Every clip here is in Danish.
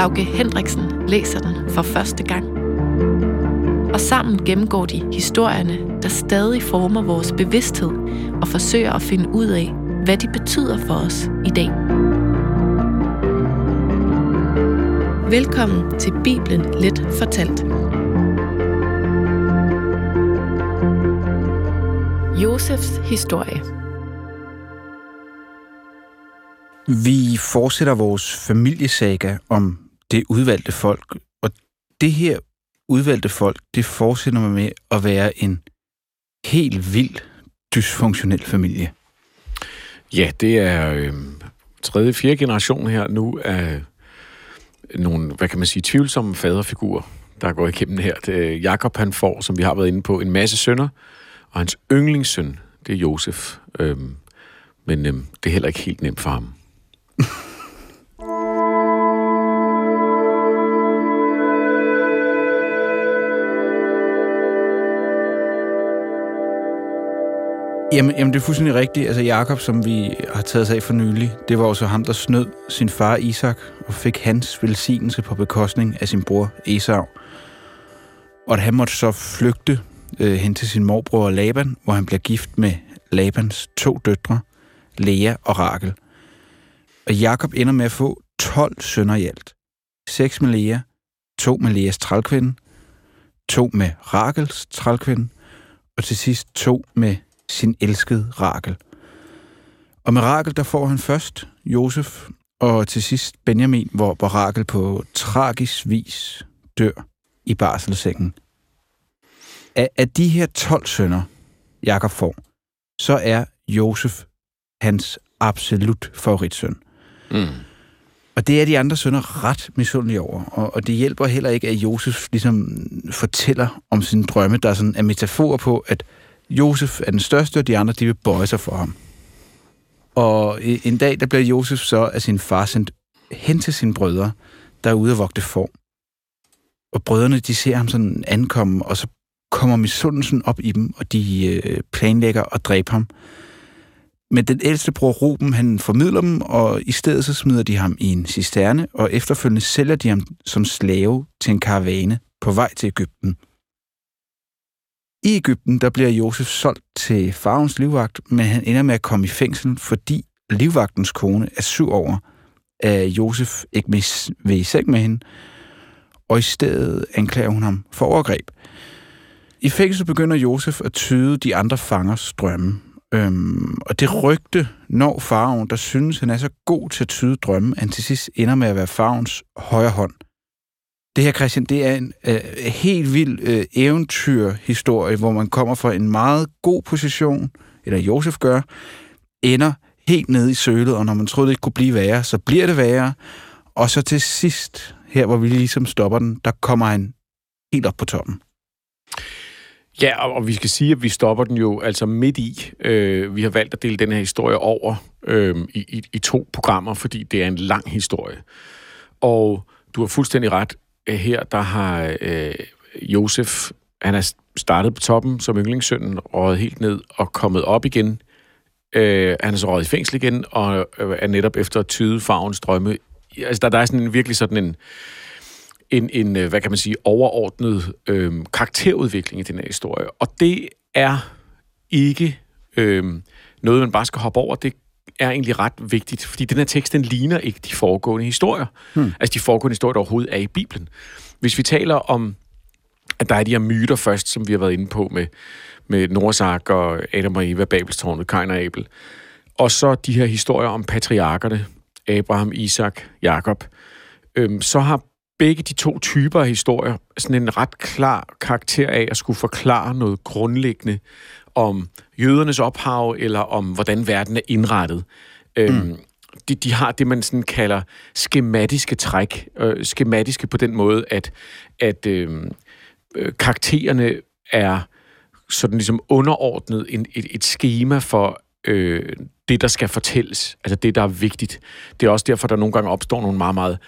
Lauke Hendriksen læser den for første gang. Og sammen gennemgår de historierne, der stadig former vores bevidsthed og forsøger at finde ud af, hvad de betyder for os i dag. Velkommen til Bibelen Let Fortalt. Josefs historie. Vi fortsætter vores familiesaga om det udvalgte folk, og det her udvalgte folk, det fortsætter med at være en helt vild dysfunktionel familie. Ja, det er øh, tredje, fjerde generation her nu af nogle, hvad kan man sige, tvivlsomme faderfigurer, der går igennem her. Det Jakob han får, som vi har været inde på, en masse sønner, og hans yndlingssøn, det er Josef. Øhm, men øhm, det er heller ikke helt nemt for ham. Jamen, jamen, det er fuldstændig rigtigt. Altså, Jakob, som vi har taget sig af for nylig, det var også ham, der snød sin far Isak og fik hans velsignelse på bekostning af sin bror Esau. Og at han måtte så flygte øh, hen til sin morbror Laban, hvor han bliver gift med Labans to døtre, Lea og Rakel. Og Jakob ender med at få 12 sønner i alt. Seks med Lea, to med Leas trælkvinde, to med Rakels trælkvinde, og til sidst to med sin elskede Rakel. Og med Rakel, der får han først Josef, og til sidst Benjamin, hvor, hvor Rakel på tragisk vis dør i barselsengen. Af, af de her 12 sønner, Jakob får, så er Josef hans absolut favoritsøn. Mm. Og det er de andre sønner ret misundelige over, og, og det hjælper heller ikke, at Josef ligesom fortæller om sine drømme, der er sådan en metafor på, at Josef er den største, og de andre de vil bøje sig for ham. Og en dag, der bliver Josef så af sin far sendt hen til sine brødre, der er ude at vogte for. Og brødrene, de ser ham sådan ankomme, og så kommer misundelsen op i dem, og de øh, planlægger at dræbe ham. Men den ældste bror Ruben, han formidler dem, og i stedet så smider de ham i en cisterne, og efterfølgende sælger de ham som slave til en karavane på vej til Ægypten. I Ægypten, der bliver Josef solgt til farvens livvagt, men han ender med at komme i fængsel, fordi livvagtens kone er syv over, at Josef ikke vil i seng med hende, og i stedet anklager hun ham for overgreb. I fængsel begynder Josef at tyde de andre fangers drømme, Øhm, og det rygte når farven, der synes, han er så god til at tyde drømme, at han til sidst ender med at være farvens højre hånd. Det her, Christian, det er en øh, helt vild øh, eventyrhistorie, hvor man kommer fra en meget god position, eller Josef gør, ender helt nede i sølet, og når man troede, det ikke kunne blive værre, så bliver det værre. Og så til sidst, her hvor vi ligesom stopper den, der kommer han helt op på toppen. Ja, og, og vi skal sige, at vi stopper den jo altså midt i. Øh, vi har valgt at dele den her historie over øh, i, i, i to programmer, fordi det er en lang historie. Og du har fuldstændig ret. Øh, her der har øh, Josef, han er startet på toppen som yndlingssønnen, røget helt ned og kommet op igen. Øh, han er så røget i fængsel igen, og øh, er netop efter at tyde farvens drømme. Altså, der, der er sådan en, virkelig sådan en en, en øh, hvad kan man sige, overordnet øh, karakterudvikling i den her historie. Og det er ikke øh, noget, man bare skal hoppe over. Det er egentlig ret vigtigt, fordi den her tekst, den ligner ikke de foregående historier. Hmm. Altså de foregående historier, der overhovedet er i Bibelen. Hvis vi taler om, at der er de her myter først, som vi har været inde på med, med Norsak og Adam og Eva, Babelstårnet, Kain og Abel, og så de her historier om patriarkerne, Abraham, Isak, Jakob, øhm, så har begge de to typer af historier sådan en ret klar karakter af at skulle forklare noget grundlæggende om jødernes ophav, eller om hvordan verden er indrettet. Øhm, mm. De, de har det, man sådan kalder skematiske træk. Øh, skematiske på den måde, at, at øh, øh, karaktererne er sådan ligesom underordnet en, et, et schema for øh, det, der skal fortælles. Altså det, der er vigtigt. Det er også derfor, der nogle gange opstår nogle meget, meget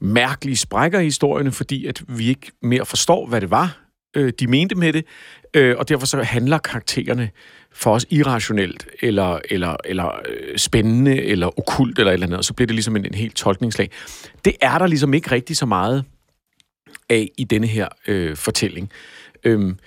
mærkelige sprækker i historierne, fordi at vi ikke mere forstår, hvad det var, øh, de mente med det, øh, og derfor så handler karaktererne for os irrationelt, eller, eller, eller øh, spændende, eller okult, eller et eller andet, og så bliver det ligesom en, en helt tolkningslag. Det er der ligesom ikke rigtig så meget af i denne her øh, fortælling. Øhm,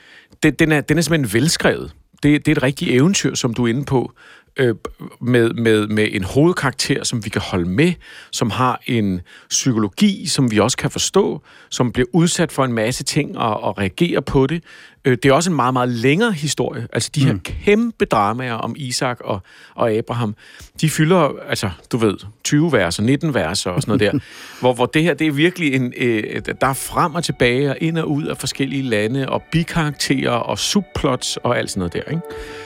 det, den, er, den er simpelthen velskrevet. Det, det er et rigtigt eventyr, som du er inde på, øh, med, med, med en hovedkarakter, som vi kan holde med, som har en psykologi, som vi også kan forstå, som bliver udsat for en masse ting og, og reagerer på det. Øh, det er også en meget, meget længere historie. Altså de her mm. kæmpe dramaer om Isak og, og Abraham, de fylder, altså du ved, 20 verser, 19 verser og sådan noget der, hvor, hvor det her, det er virkelig en, øh, der er frem og tilbage og ind og ud af forskellige lande og bikarakterer og subplots og alt sådan noget der, ikke?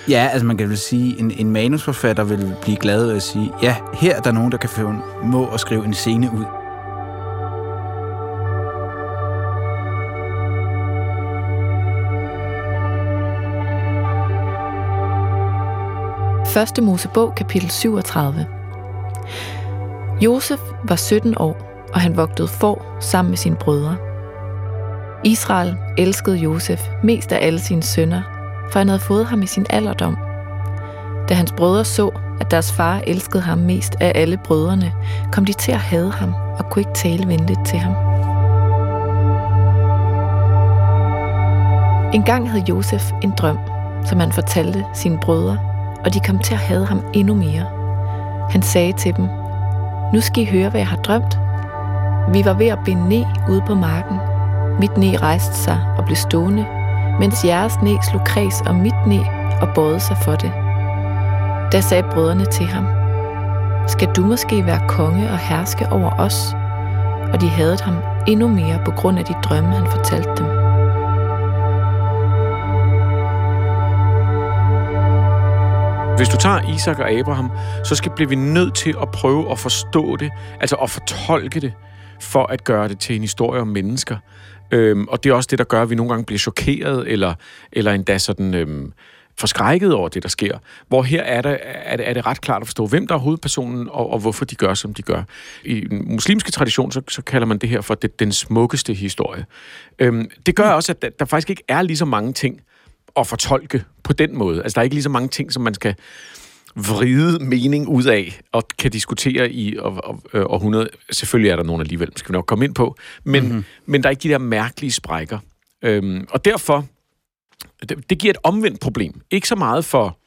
Ja, altså man kan vel sige, en, en manusforfatter vil blive glad ved at sige, ja, her er der nogen, der kan få må at skrive en scene ud. Første Mosebog, kapitel 37. Josef var 17 år, og han vogtede får sammen med sine brødre. Israel elskede Josef mest af alle sine sønner, for han havde fået ham i sin alderdom. Da hans brødre så, at deres far elskede ham mest af alle brødrene, kom de til at hade ham og kunne ikke tale venligt til ham. En gang havde Josef en drøm, som han fortalte sine brødre, og de kom til at hade ham endnu mere. Han sagde til dem, Nu skal I høre, hvad jeg har drømt. Vi var ved at binde ned ude på marken. Mit næ rejste sig og blev stående, mens jeres næ slog kreds om mit næ og bøjede sig for det. Da sagde brødrene til ham, Skal du måske være konge og herske over os? Og de havde ham endnu mere på grund af de drømme, han fortalte dem. Hvis du tager Isak og Abraham, så skal blive vi nødt til at prøve at forstå det, altså at fortolke det, for at gøre det til en historie om mennesker. Øhm, og det er også det, der gør, at vi nogle gange bliver chokeret, eller, eller endda sådan... Øhm, forskrækket over det, der sker. Hvor her er det, er det, er det ret klart at forstå, hvem der er hovedpersonen, og, og hvorfor de gør, som de gør. I den muslimske tradition, så, så kalder man det her for det, den smukkeste historie. Øhm, det gør også, at der, der faktisk ikke er lige så mange ting, at fortolke på den måde. Altså, der er ikke lige så mange ting, som man skal vride mening ud af og kan diskutere i århundrede. Selvfølgelig er der nogen alligevel, skal vi nok komme ind på. Men, mm-hmm. men der er ikke de der mærkelige sprækker. Øhm, og derfor, det, det giver et omvendt problem. Ikke så meget for,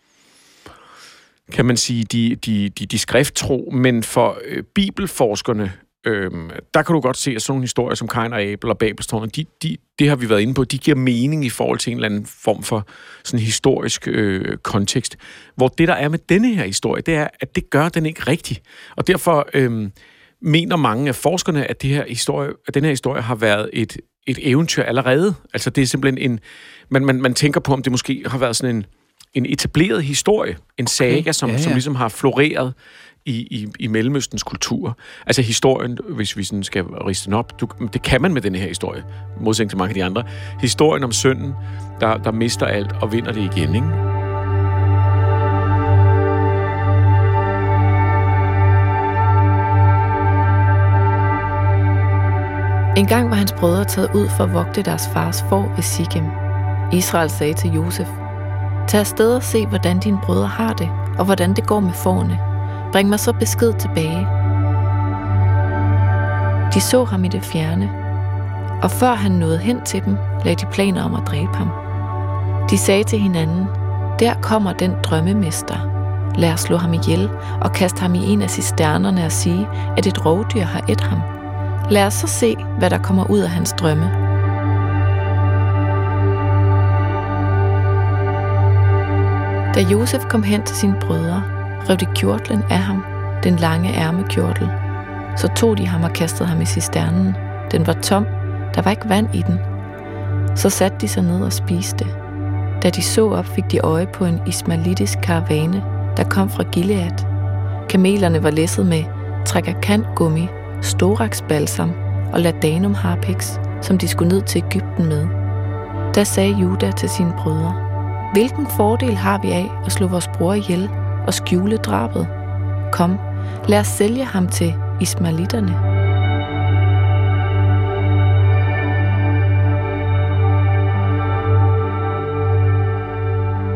kan man sige, de, de, de, de skrifttro, men for øh, bibelforskerne, øh, der kan du godt se, at sådan nogle historier som Kain og Abel og Babelstårnet, de, de, det har vi været inde på, de giver mening i forhold til en eller anden form for sådan historisk øh, kontekst. Hvor det, der er med denne her historie, det er, at det gør den ikke rigtigt. Og derfor øh, mener mange af forskerne, at, det her historie, at den her historie har været et, et eventyr allerede. Altså det er simpelthen en... Man, man, man tænker på, om det måske har været sådan en, en etableret historie, en saga, okay. som, ja, ja. som ligesom har floreret i, i, i Mellemøstens kultur. Altså historien, hvis vi sådan skal riste den op, du, det kan man med den her historie, modsætning til mange af de andre. Historien om sønnen, der, der mister alt og vinder det igen, ikke? En gang var hans brødre taget ud for at vogte deres fars for ved Sikkim. Israel sagde til Josef, Tag afsted og se, hvordan dine brødre har det, og hvordan det går med fårene. Bring mig så besked tilbage. De så ham i det fjerne, og før han nåede hen til dem, lagde de planer om at dræbe ham. De sagde til hinanden, der kommer den drømmemester. Lad os slå ham ihjel og kaste ham i en af cisternerne og sige, at et rovdyr har et ham. Lad os så se, hvad der kommer ud af hans drømme. Da Josef kom hen til sine brødre, rev de kjortlen af ham, den lange ærmekjortel. Så tog de ham og kastede ham i cisternen. Den var tom, der var ikke vand i den. Så satte de sig ned og spiste. Da de så op, fik de øje på en ismailitisk karavane, der kom fra Gilead. Kamelerne var læsset med trækkerkant-gummi, storax-balsam og ladanum harpix, som de skulle ned til Ægypten med. Da sagde Juda til sine brødre, Hvilken fordel har vi af at slå vores bror ihjel og skjule drabet? Kom, lad os sælge ham til ismailitterne.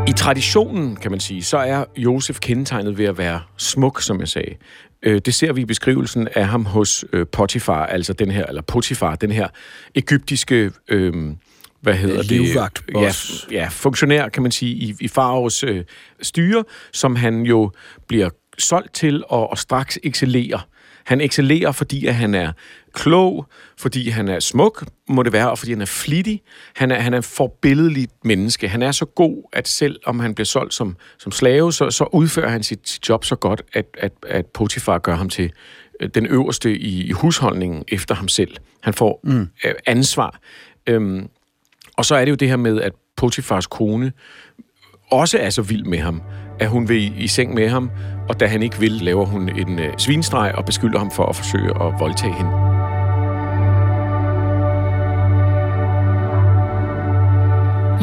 I traditionen, kan man sige, så er Josef kendetegnet ved at være smuk, som jeg sagde. Øh, det ser vi i beskrivelsen af ham hos øh, Potifar, altså den her, eller Potifar, den her egyptiske, øh, hvad hedder Livvagt, det? Ja, ja, funktionær, kan man sige, i, i Faraos øh, styre, som han jo bliver solgt til og, og straks excellerer. Han excellerer, fordi at han er klog, fordi han er smuk, må det være, og fordi han er flittig. Han er, han er en forbilledelig menneske. Han er så god, at selv om han bliver solgt som, som slave, så, så udfører han sit, sit job så godt, at, at, at Potifar gør ham til øh, den øverste i, i husholdningen efter ham selv. Han får mm. øh, ansvar. Øhm, og så er det jo det her med, at Potifars kone også er så vild med ham, at hun vil i, seng med ham, og da han ikke vil, laver hun en øh, svinstreg og beskylder ham for at forsøge at voldtage hende.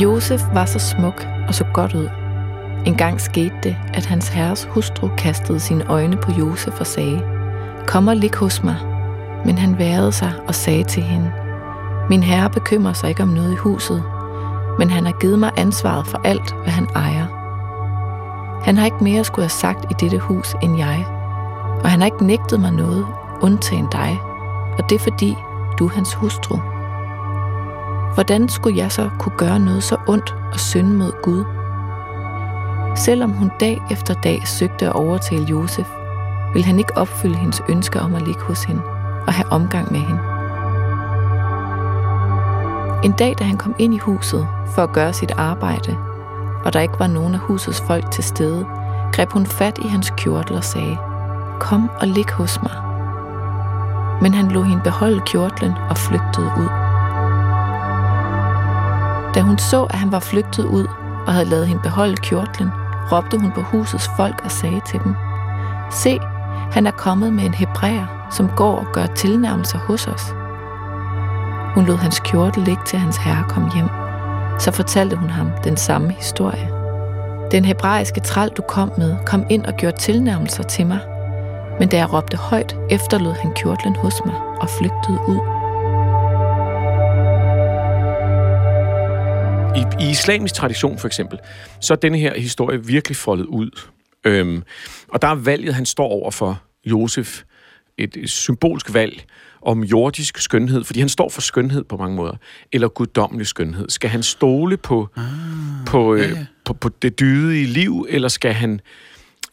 Josef var så smuk og så godt ud. En gang skete det, at hans herres hustru kastede sine øjne på Josef og sagde, Kom og lig hos mig. Men han værede sig og sagde til hende, Min herre bekymrer sig ikke om noget i huset, men han har givet mig ansvaret for alt, hvad han ejer. Han har ikke mere skulle have sagt i dette hus end jeg, og han har ikke nægtet mig noget, undtagen dig, og det er fordi, du er hans hustru. Hvordan skulle jeg så kunne gøre noget så ondt og synde mod Gud? Selvom hun dag efter dag søgte at overtale Josef, ville han ikke opfylde hendes ønske om at ligge hos hende og have omgang med hende. En dag, da han kom ind i huset for at gøre sit arbejde, og der ikke var nogen af husets folk til stede, greb hun fat i hans kjortel og sagde, Kom og lig hos mig. Men han lod hende beholde kjortlen og flygtede ud. Da hun så, at han var flygtet ud og havde lavet hende beholde kjortlen, råbte hun på husets folk og sagde til dem, Se, han er kommet med en hebræer, som går og gør tilnærmelser hos os. Hun lod hans kjortel ligge til hans herre kom hjem. Så fortalte hun ham den samme historie. Den hebraiske træl, du kom med, kom ind og gjorde tilnærmelser til mig. Men da jeg råbte højt, efterlod han kjortlen hos mig og flygtede ud. I, I islamisk tradition for eksempel, så er denne her historie virkelig foldet ud. Øhm, og der er valget, han står over for Josef, et, et symbolsk valg, om jordisk skønhed, fordi han står for skønhed på mange måder, eller guddommelig skønhed. Skal han stole på, ah, på, øh, ja, ja. på, på det dydige liv, eller skal han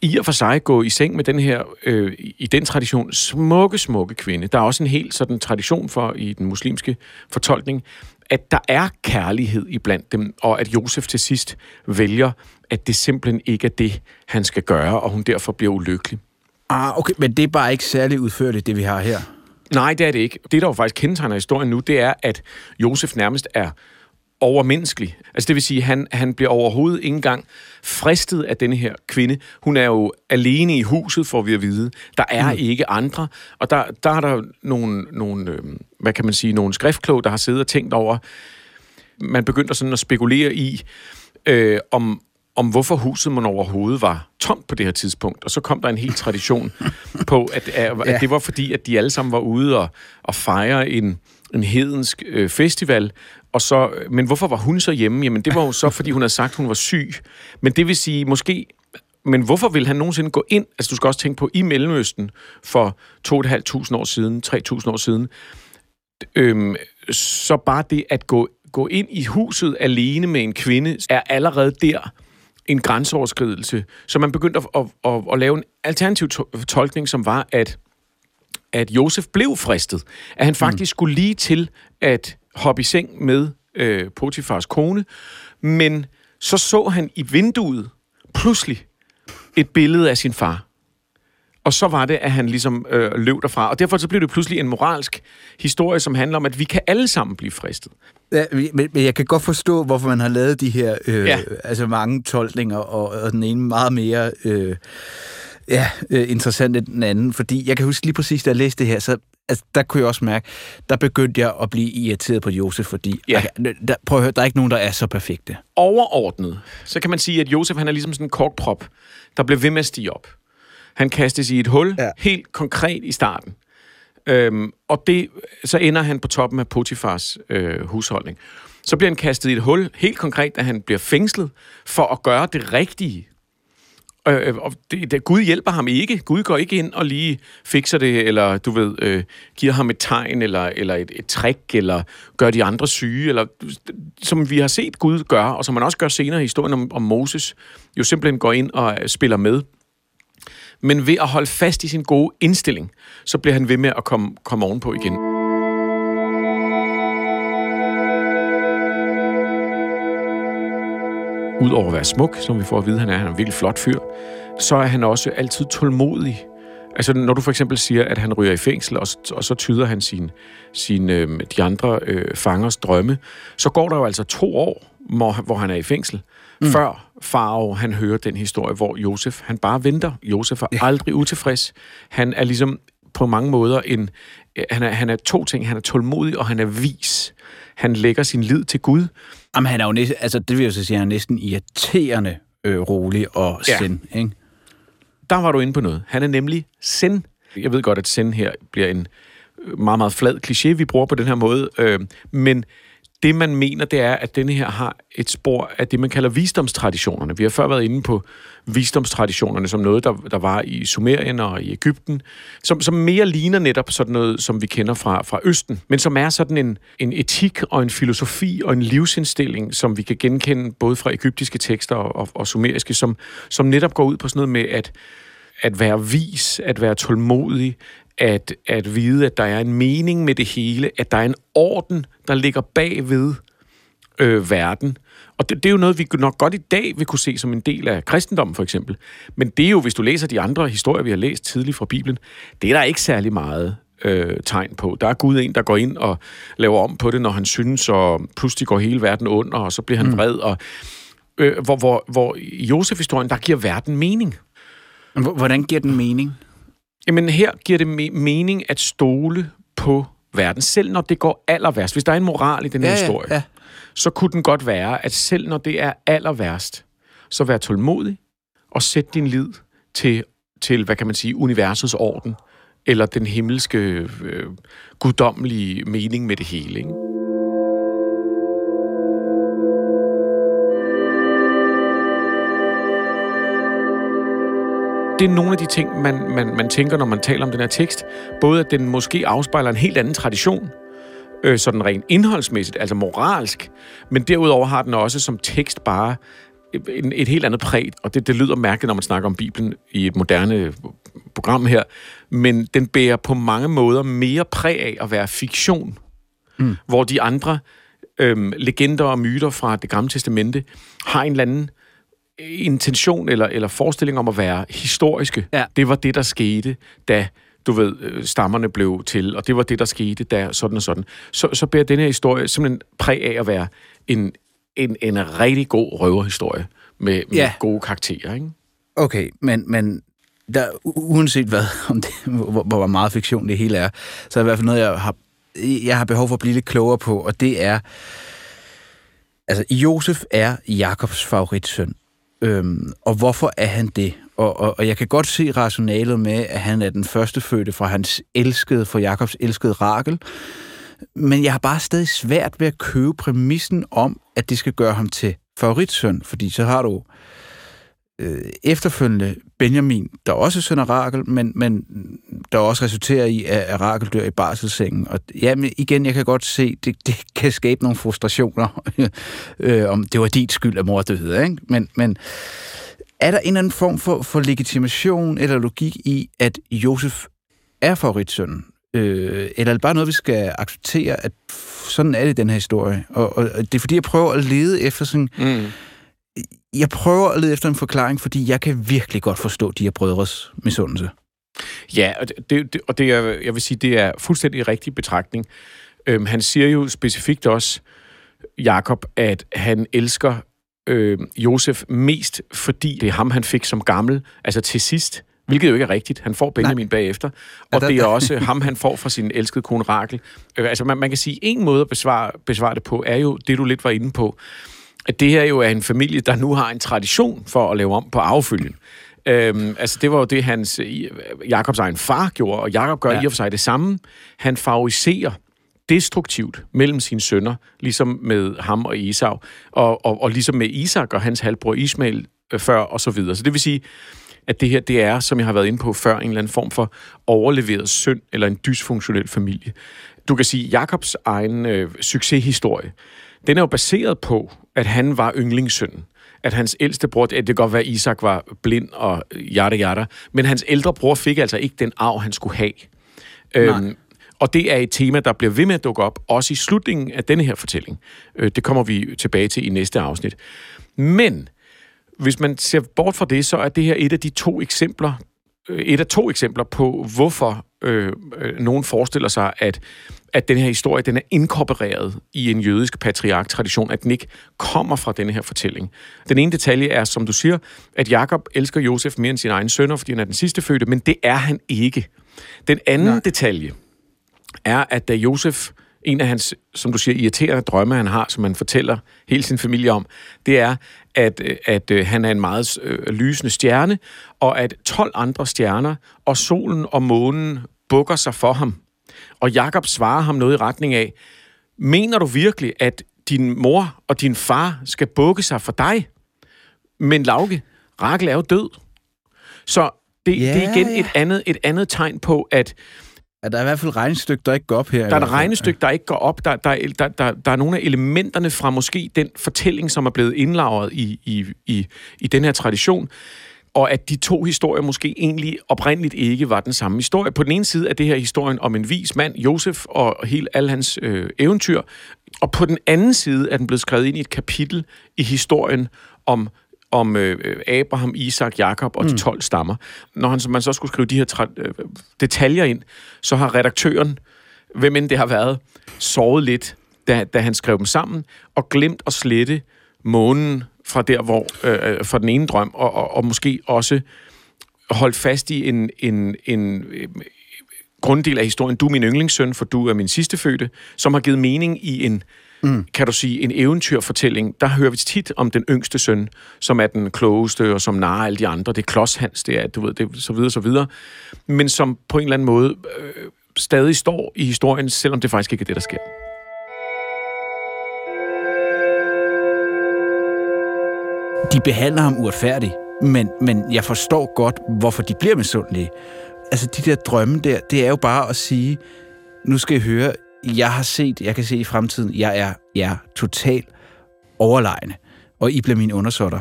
i og for sig gå i seng med den her, øh, i den tradition, smukke, smukke kvinde. Der er også en helt sådan tradition for i den muslimske fortolkning, at der er kærlighed iblandt dem, og at Josef til sidst vælger, at det simpelthen ikke er det, han skal gøre, og hun derfor bliver ulykkelig. Ah, okay, men det er bare ikke særlig udførligt, det vi har her. Nej, det er det ikke. Det, der jo faktisk kendetegner historien nu, det er, at Josef nærmest er overmenneskelig. Altså det vil sige, at han, han bliver overhovedet ikke engang fristet af denne her kvinde. Hun er jo alene i huset, får vi at vide. Der er mm. ikke andre. Og der, der er der nogle, nogle, øh, hvad kan man sige, nogle skriftklog, der har siddet og tænkt over, man begyndte sådan at spekulere i, øh, om, om hvorfor huset man overhovedet var tomt på det her tidspunkt. Og så kom der en hel tradition på, at, at, ja. det var fordi, at de alle sammen var ude og, og fejre en, en hedensk øh, festival. Og så, men hvorfor var hun så hjemme? Jamen, det var jo så, fordi hun havde sagt, at hun var syg. Men det vil sige, måske men hvorfor vil han nogensinde gå ind? Altså, du skal også tænke på, i Mellemøsten for 2.500 år siden, 3.000 år siden, øhm, så bare det at gå, gå ind i huset alene med en kvinde, er allerede der en grænseoverskridelse. Så man begyndte at, at, at, at lave en alternativ to- tolkning, som var, at, at Josef blev fristet. At han faktisk mm. skulle lige til at hoppe i seng med øh, Potifars kone, men så så han i vinduet pludselig et billede af sin far. Og så var det, at han ligesom øh, løb derfra. Og derfor så blev det pludselig en moralsk historie, som handler om, at vi kan alle sammen blive fristet. Ja, men, men jeg kan godt forstå, hvorfor man har lavet de her øh, ja. altså mange tolkninger, og, og den ene meget mere... Øh, Ja, øh, interessant den anden, fordi jeg kan huske lige præcis, da jeg læste det her, så altså, der kunne jeg også mærke, der begyndte jeg at blive irriteret på Josef, fordi Ja. ja. der, prøv at høre, der er ikke nogen, der er så perfekte. Overordnet, så kan man sige, at Josef han er ligesom sådan en korkprop, der bliver ved med at stige op. Han kastes i et hul, ja. Helt konkret i starten. Øhm, og det, så ender han på toppen af Potifars øh, husholdning. Så bliver han kastet i et hul, helt konkret, da han bliver fængslet, for at gøre det rigtige. Øh, og det, det, Gud hjælper ham ikke. Gud går ikke ind og lige fikser det, eller du ved, øh, giver ham et tegn, eller, eller et, et trick, eller gør de andre syge, eller som vi har set Gud gøre, og som man også gør senere i historien om, om Moses, jo simpelthen går ind og øh, spiller med. Men ved at holde fast i sin gode indstilling, så bliver han ved med at komme, komme ovenpå igen. Udover at være smuk, som vi får at vide, han er, han er en virkelig flot fyr, så er han også altid tålmodig. Altså, når du for eksempel siger, at han ryger i fængsel, og, og så tyder han sin, sin, øh, de andre øh, fangers drømme, så går der jo altså to år, hvor, hvor han er i fængsel, mm. før Farao, han hører den historie, hvor Josef, han bare venter. Josef er ja. aldrig utilfreds. Han er ligesom på mange måder en... øh, Han er, han er to ting. Han er tålmodig, og han er vis. Han lægger sin lid til Gud. Jamen, han er jo næsten, altså det vil jeg så sige, han er næsten irriterende øh, rolig og Ja. sind, ikke? Der var du inde på noget. Han er nemlig sind. Jeg ved godt, at sind her bliver en meget, meget flad kliché, vi bruger på den her måde. Øh, men det, man mener, det er, at denne her har et spor af det, man kalder visdomstraditionerne. Vi har før været inde på visdomstraditionerne som noget, der, der var i Sumerien og i Ægypten, som, som mere ligner netop sådan noget, som vi kender fra, fra Østen, men som er sådan en, en etik og en filosofi og en livsindstilling, som vi kan genkende både fra egyptiske tekster og, og, og sumeriske, som, som netop går ud på sådan noget med, at at være vis, at være tålmodig, at, at vide, at der er en mening med det hele, at der er en orden, der ligger bagved øh, verden. Og det, det er jo noget, vi nok godt i dag vil kunne se som en del af kristendommen, for eksempel. Men det er jo, hvis du læser de andre historier, vi har læst tidligt fra Bibelen, det er der ikke særlig meget øh, tegn på. Der er Gud en, der går ind og laver om på det, når han synes, og pludselig går hele verden under, og så bliver han vred. Og, øh, hvor, hvor, hvor i Josef-historien, der giver verden mening. Men hvor- Hvordan giver den mening? Jamen her giver det me- mening at stole på verden, selv når det går aller værst. Hvis der er en moral i den her Ja, ja, historie, ja. så kunne den godt være, at selv når det er aller værst, så vær tålmodig og sæt din lid til, til hvad kan man sige, universets orden, eller den himmelske, øh, guddommelige mening med det hele. Ikke? Det er nogle af de ting, man, man, man tænker, når man taler om den her tekst. Både at den måske afspejler en helt anden tradition, øh, sådan rent indholdsmæssigt, altså moralsk, men derudover har den også som tekst bare et, et helt andet præg, og det, det lyder mærkeligt, når man snakker om Bibelen i et moderne program her, men den bærer på mange måder mere præg af at være fiktion, mm. hvor de andre øhm, legender og myter fra det gamle testamente har en eller anden intention eller, eller forestilling om at være historiske. Ja. Det var det, der skete, da du ved, øh, stammerne blev til, og det var det, der skete, da sådan og sådan. Så, så bærer den her historie simpelthen præg af at være en, en, en rigtig god røverhistorie med, med Ja. gode karakterer, ikke? Okay, men, men der, uanset hvad, om det, hvor, hvor meget fiktion det hele er, så er det i hvert fald noget, jeg har, jeg har behov for at blive lidt klogere på, og det er, altså Josef er Jakobs favoritsøn. Øhm, og hvorfor er han det? Og, og, og jeg kan godt se rationalet med, at han er den første fødte fra hans elskede, fra Jakobs elskede Rakel. Men jeg har bare stadig svært ved at købe præmissen om, at det skal gøre ham til favoritsøn, fordi så har du øh, efterfølgende Benjamin, der også er søn af Rakel, men, men der også resulterer i, at, at Rakel dør i barselssengen. Og jamen, igen, jeg kan godt se, det, det kan skabe nogle frustrationer, øh, om det var dit skyld, at mor døde. Ikke? Men, men er der en eller anden form for, for legitimation eller logik i, at Josef er favoritsønnen? Øh, eller er det bare noget, vi skal acceptere, at sådan er det i den her historie? Og, og, og det er fordi, jeg prøver at lede efter sådan Mm jeg prøver at lede efter en forklaring, fordi jeg kan virkelig godt forstå de her brødres misundelse. Ja, og det, det, og det er, jeg vil sige, det er fuldstændig rigtig betragtning. Øhm, han siger jo specifikt også, Jakob, at han elsker øh, Josef mest, fordi det er ham, han fik som gammel, altså til sidst, Hvilket jo ikke er rigtigt. Han får Benjamin Nej. bagefter. Og ja, det er også ham, han får fra sin elskede kone Rakel. Øh, altså, man, man kan sige, en måde at besvare, besvare det på, er jo det, du lidt var inde på. At det her jo er en familie, der nu har en tradition for at lave om på affølgen. Øhm, altså, det var jo det, hans Jakobs egen far gjorde, og Jakob gør ja. i og for sig det samme. Han favoriserer destruktivt mellem sine sønner, ligesom med ham og Esau, og, og, og ligesom med Isak og hans halvbror Ismail øh, før, og så videre. Så det vil sige, at det her, det er, som jeg har været inde på før, en eller anden form for overleveret synd eller en dysfunktionel familie. Du kan sige, Jakobs egen øh, succeshistorie, den er jo baseret på, at han var yndlingssønnen at hans ældste bror, det kan godt være, at Isak var blind og jada jada, men hans ældre bror fik altså ikke den arv, han skulle have. Øhm, og det er et tema, der bliver ved med at dukke op, også i slutningen af denne her fortælling. Øh, det kommer vi tilbage til i næste afsnit. Men hvis man ser bort fra det, så er det her et af de to eksempler, øh, et af to eksempler på, hvorfor øh, øh, nogen forestiller sig, at, at den her historie den er inkorporeret i en jødisk patriark-tradition, at den ikke kommer fra denne her fortælling. Den ene detalje er, som du siger, at Jakob elsker Josef mere end sin egen sønner, fordi han er den sidste fødte, men det er han ikke. Den anden Nej. detalje er, at da Josef en af hans, som du siger, irriterende drømme, han har, som han fortæller hele sin familie om, det er, at, at, at øh, han er en meget øh, lysende stjerne, og at 12 andre stjerner og solen og månen bukker sig for ham. Og Jakob svarer ham noget i retning af, mener du virkelig, at din mor og din far skal bukke sig for dig? Men Lauke, Rakel er jo død. Så det, yeah. det er igen et andet, et andet tegn på, at Ja, der er i hvert fald regnestykke, der ikke går op her. Der er et regnestykke, der ikke går op. Der, der, der, der, der er nogle af elementerne fra måske den fortælling, som er blevet indlagret i, i, i, i den her tradition, og at de to historier måske egentlig oprindeligt ikke var den samme historie. På den ene side er det her historien om en vis mand, Josef, og hele alle hans øh, eventyr, og på den anden side er den blevet skrevet ind i et kapitel i historien om om øh, Abraham, Isak, Jakob og de 12 mm. stammer. Når han, man så skulle skrive de her øh, detaljer ind, så har redaktøren, hvem end det har været, sovet lidt, da, da han skrev dem sammen, og glemt at slette månen fra der, hvor øh, øh fra den ene drøm, og, og, og måske også holdt fast i en, en, en øh, grunddel af historien. Du er min yndlingssøn, for du er min sidste fødte, som har givet mening i en mm. kan du sige, en eventyrfortælling, der hører vi tit om den yngste søn, som er den klogeste, og som narer alle de andre. Det er Klodshans, det er, du ved, det, så videre, så videre. Men som på en eller anden måde øh, stadig står i historien, selvom det faktisk ikke er det, der sker. De behandler ham uretfærdigt, men, men jeg forstår godt, hvorfor de bliver misundelige. Altså, de der drømme der, det er jo bare at sige, nu skal I høre, jeg har set, jeg kan se i fremtiden, jeg er, jeg er totalt overlegne, og I bliver mine undersåtter.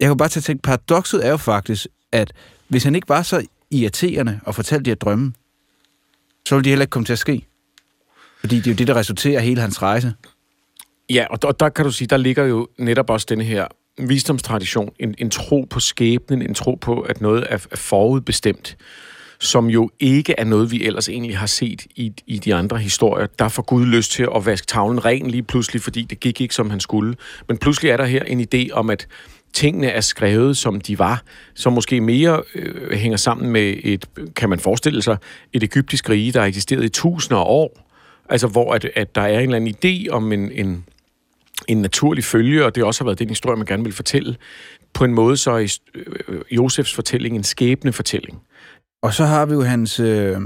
Jeg kan bare tage tænke, paradokset er jo faktisk, at hvis han ikke var så irriterende og fortalte de her drømme, så ville de heller ikke komme til at ske. Fordi det er jo det, der resulterer hele hans rejse. Ja, og der, der kan du sige, der ligger jo netop også denne her visdomstradition, en, en tro på skæbnen, en tro på, at noget er, er forudbestemt som jo ikke er noget, vi ellers egentlig har set i, i de andre historier. Der får Gud lyst til at vaske tavlen ren lige pludselig, fordi det gik ikke, som han skulle. Men pludselig er der her en idé om, at tingene er skrevet, som de var, som måske mere øh, hænger sammen med et, kan man forestille sig, et egyptisk rige, der har eksisteret i tusinder af år. Altså, hvor at, at der er en eller anden idé om en, en, en naturlig følge, og det også har været den historie, man gerne vil fortælle, på en måde så er øh, Josefs fortælling en skæbne fortælling. Og så har vi jo hans øh,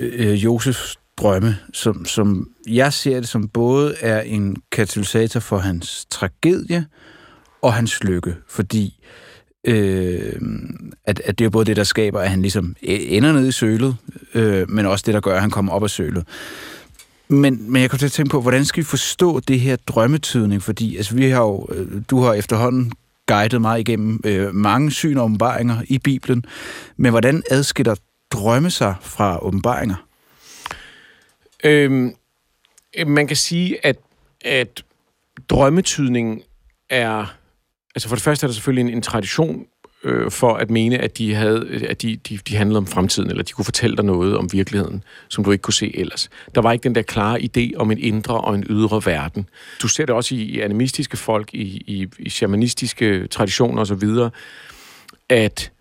øh, øh, Josefs drømme, som, som jeg ser det som både er en katalysator for hans tragedie og hans lykke, fordi øh, at, at det er både det, der skaber, at han ligesom e-, ender nede i sølet, øh, men også det, der gør, at han kommer op af sølet. Men, men jeg kom til at tænke på, hvordan skal vi forstå det her drømmetydning? Fordi altså, vi har jo, øh, du har efterhånden guidet mig igennem øh, mange syn og åbenbaringer i Bibelen. Men hvordan adskiller drømme sig fra åbenbaringer? Øhm, man kan sige, at, at drømmetydning er... Altså for det første er der selvfølgelig en, en tradition øh, for at mene, at de havde, at de, de, de handlede om fremtiden, eller de kunne fortælle dig noget om virkeligheden, som du ikke kunne se ellers. Der var ikke den der klare idé om en indre og en ydre verden. Du ser det også i, i animistiske folk, i, i, i shamanistiske traditioner osv., at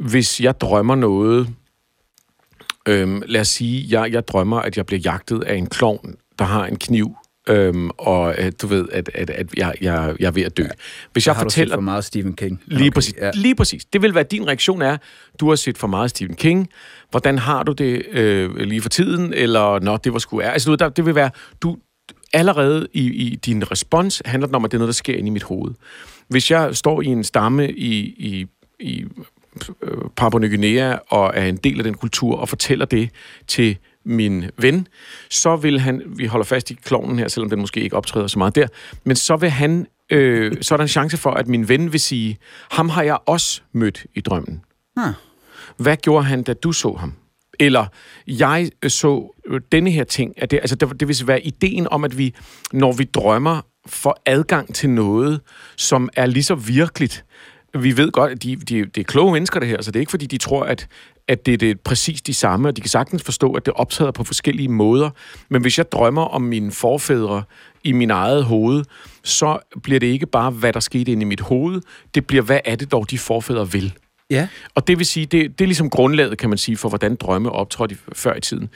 hvis jeg drømmer noget, øhm, lad os sige, jeg, jeg drømmer, at jeg bliver jagtet af en klovn, der har en kniv, øhm, og at du ved, at, at, at jeg, jeg, jeg er ved at dø. Hvis jeg har fortæller... for meget Stephen King. Lige, okay, præcis, ja. lige præcis. Det vil være, din reaktion er, du har set for meget Stephen King. Hvordan har du det øh, lige for tiden? Eller, nå, det var sgu er. Altså, der, det vil være, du, allerede i, i din respons handler det om, at det er noget, der sker inde i mit hoved. Hvis jeg står i en stamme i, i, i øh, Papua Ny Guinea og er en del af den kultur og fortæller det til min ven, så vil han, vi holder fast i klovnen her, selvom den måske ikke optræder så meget der, men så vil han, øh, så er der en chance for, at min ven vil sige, ham har jeg også mødt i drømmen. Hmm. Hvad gjorde han, da du så ham? Eller jeg så denne her ting, at det, altså det, det vil være ideen om, at vi, når vi drømmer, får adgang til noget, som er lige så virkeligt. Vi ved godt, at de, de, det er kloge mennesker, det her, så det er ikke, fordi de tror, at, at det, det er præcis de samme, og de kan sagtens forstå, at det optræder på forskellige måder. Men hvis jeg drømmer om mine forfædre i min eget hoved, så bliver det ikke bare, hvad der skete inde i mit hoved, det bliver, hvad er det dog, de forfædre vil. Ja. Og det vil sige, det, det er ligesom grundlaget, kan man sige, for hvordan drømme optrådte før i tiden.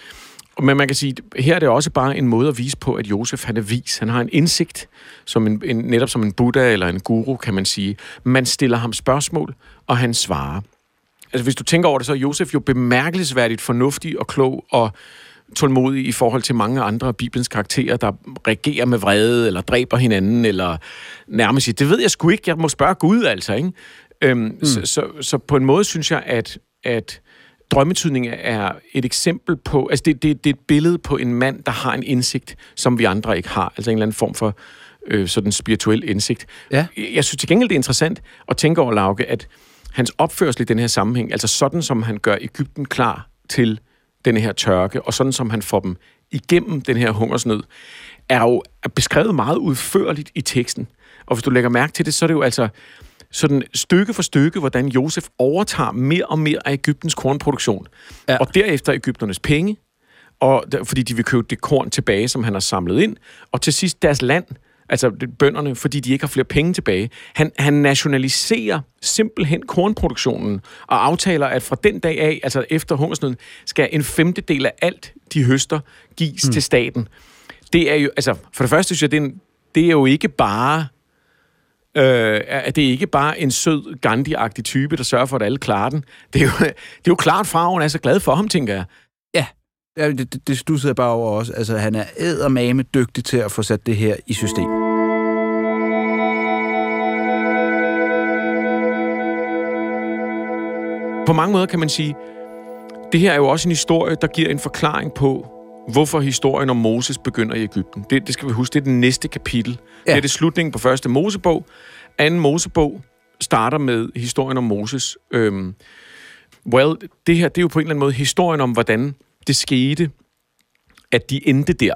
Men man kan sige, her er det også bare en måde at vise på, at Josef han er vis. Han har en indsigt, som en, en, netop som en Buddha eller en guru, kan man sige. Man stiller ham spørgsmål, og han svarer. Altså hvis du tænker over det, så er Josef jo bemærkelsesværdigt fornuftig og klog og tålmodig i forhold til mange andre af Bibelens karakterer, der reagerer med vrede, eller dræber hinanden, eller nærmest siger, det ved jeg sgu ikke, jeg må spørge Gud, altså, ikke? Øhm, mm. så, så, så på en måde synes jeg, at, at drømmetydning er et eksempel på, altså det, det, det er et billede på en mand, der har en indsigt, som vi andre ikke har. Altså en eller anden form for øh, sådan spirituel indsigt. Ja. Jeg synes til gengæld, det er interessant at tænke over, Lauke, at hans opførsel i den her sammenhæng, altså sådan som han gør Ægypten klar til denne her tørke, og sådan som han får dem igennem den her hungersnød, er jo beskrevet meget udførligt i teksten. Og hvis du lægger mærke til det, så er det jo altså sådan stykke for stykke, hvordan Josef overtager mere og mere af Ægyptens kornproduktion. Ja. Og derefter Ægypternes penge, og, fordi de vil købe det korn tilbage, som han har samlet ind. Og til sidst deres land, altså bønderne, fordi de ikke har flere penge tilbage. Han, han nationaliserer simpelthen kornproduktionen og aftaler, at fra den dag af, altså efter hungersnøden, skal en femtedel af alt, de høster, gives mm. til staten. Det er jo, altså, for det første synes jeg, det er, en, det er jo ikke bare øh, at det ikke bare en sød, Gandhi-agtig type, der sørger for, at alle klarer den. Det er jo, det er jo klart, farven er så glad for ham, tænker jeg. Ja, ja det, det, det stussede jeg bare over også. Altså, han er eddermame dygtig til at få sat det her i system. På mange måder kan man sige, det her er jo også en historie, der giver en forklaring på, hvorfor historien om Moses begynder i Ægypten. Det, det skal vi huske, det er den næste kapitel. Ja. Det er det slutningen på første Mosebog. Anden Mosebog starter med historien om Moses. Øhm, well, det her det er jo på en eller anden måde historien om, hvordan det skete, at de endte der.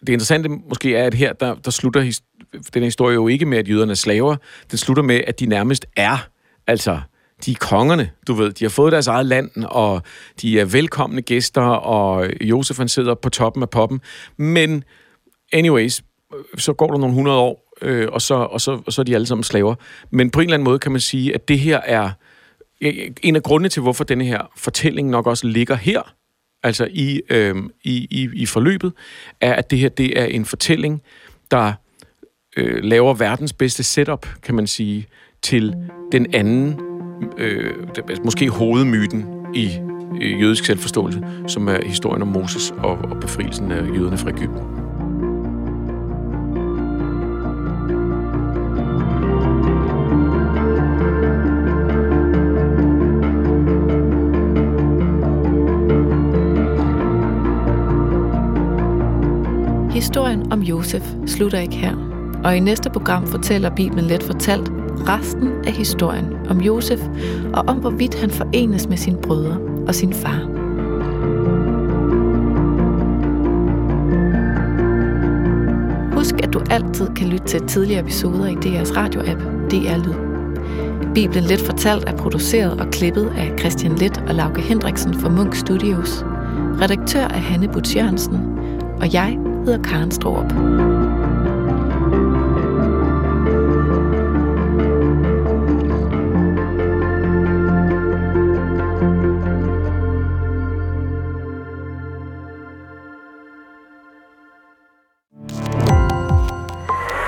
Det interessante måske er, at her der, der slutter den historie jo ikke med, at jøderne er slaver. Den slutter med, at de nærmest er altså de er kongerne, du ved. De har fået deres eget land, og de er velkomne gæster, og Josef han sidder på toppen af poppen. Men anyways, så går der nogle hundrede år, øh, og, så, og, så, og så er de alle sammen slaver. Men på en eller anden måde kan man sige, at det her er en af grundene til, hvorfor denne her fortælling nok også ligger her, altså i, øh, i, i, i forløbet, er, at det her det er en fortælling, der øh, laver verdens bedste setup, kan man sige, til den anden øh, måske hovedmyten i jødisk selvforståelse, som er historien om Moses og, og befrielsen af jøderne fra Ægypten. Historien om Josef slutter ikke her, og i næste program fortæller Bibelen let fortalt resten af historien om Josef og om hvorvidt han forenes med sine brødre og sin far. Husk, at du altid kan lytte til tidligere episoder i DR's radioapp DR Lyd. Bibelen Let Fortalt er produceret og klippet af Christian Let og Lauke Hendriksen fra Munk Studios. Redaktør er Hanne Butch Jørgensen, og jeg hedder Karen Stroop.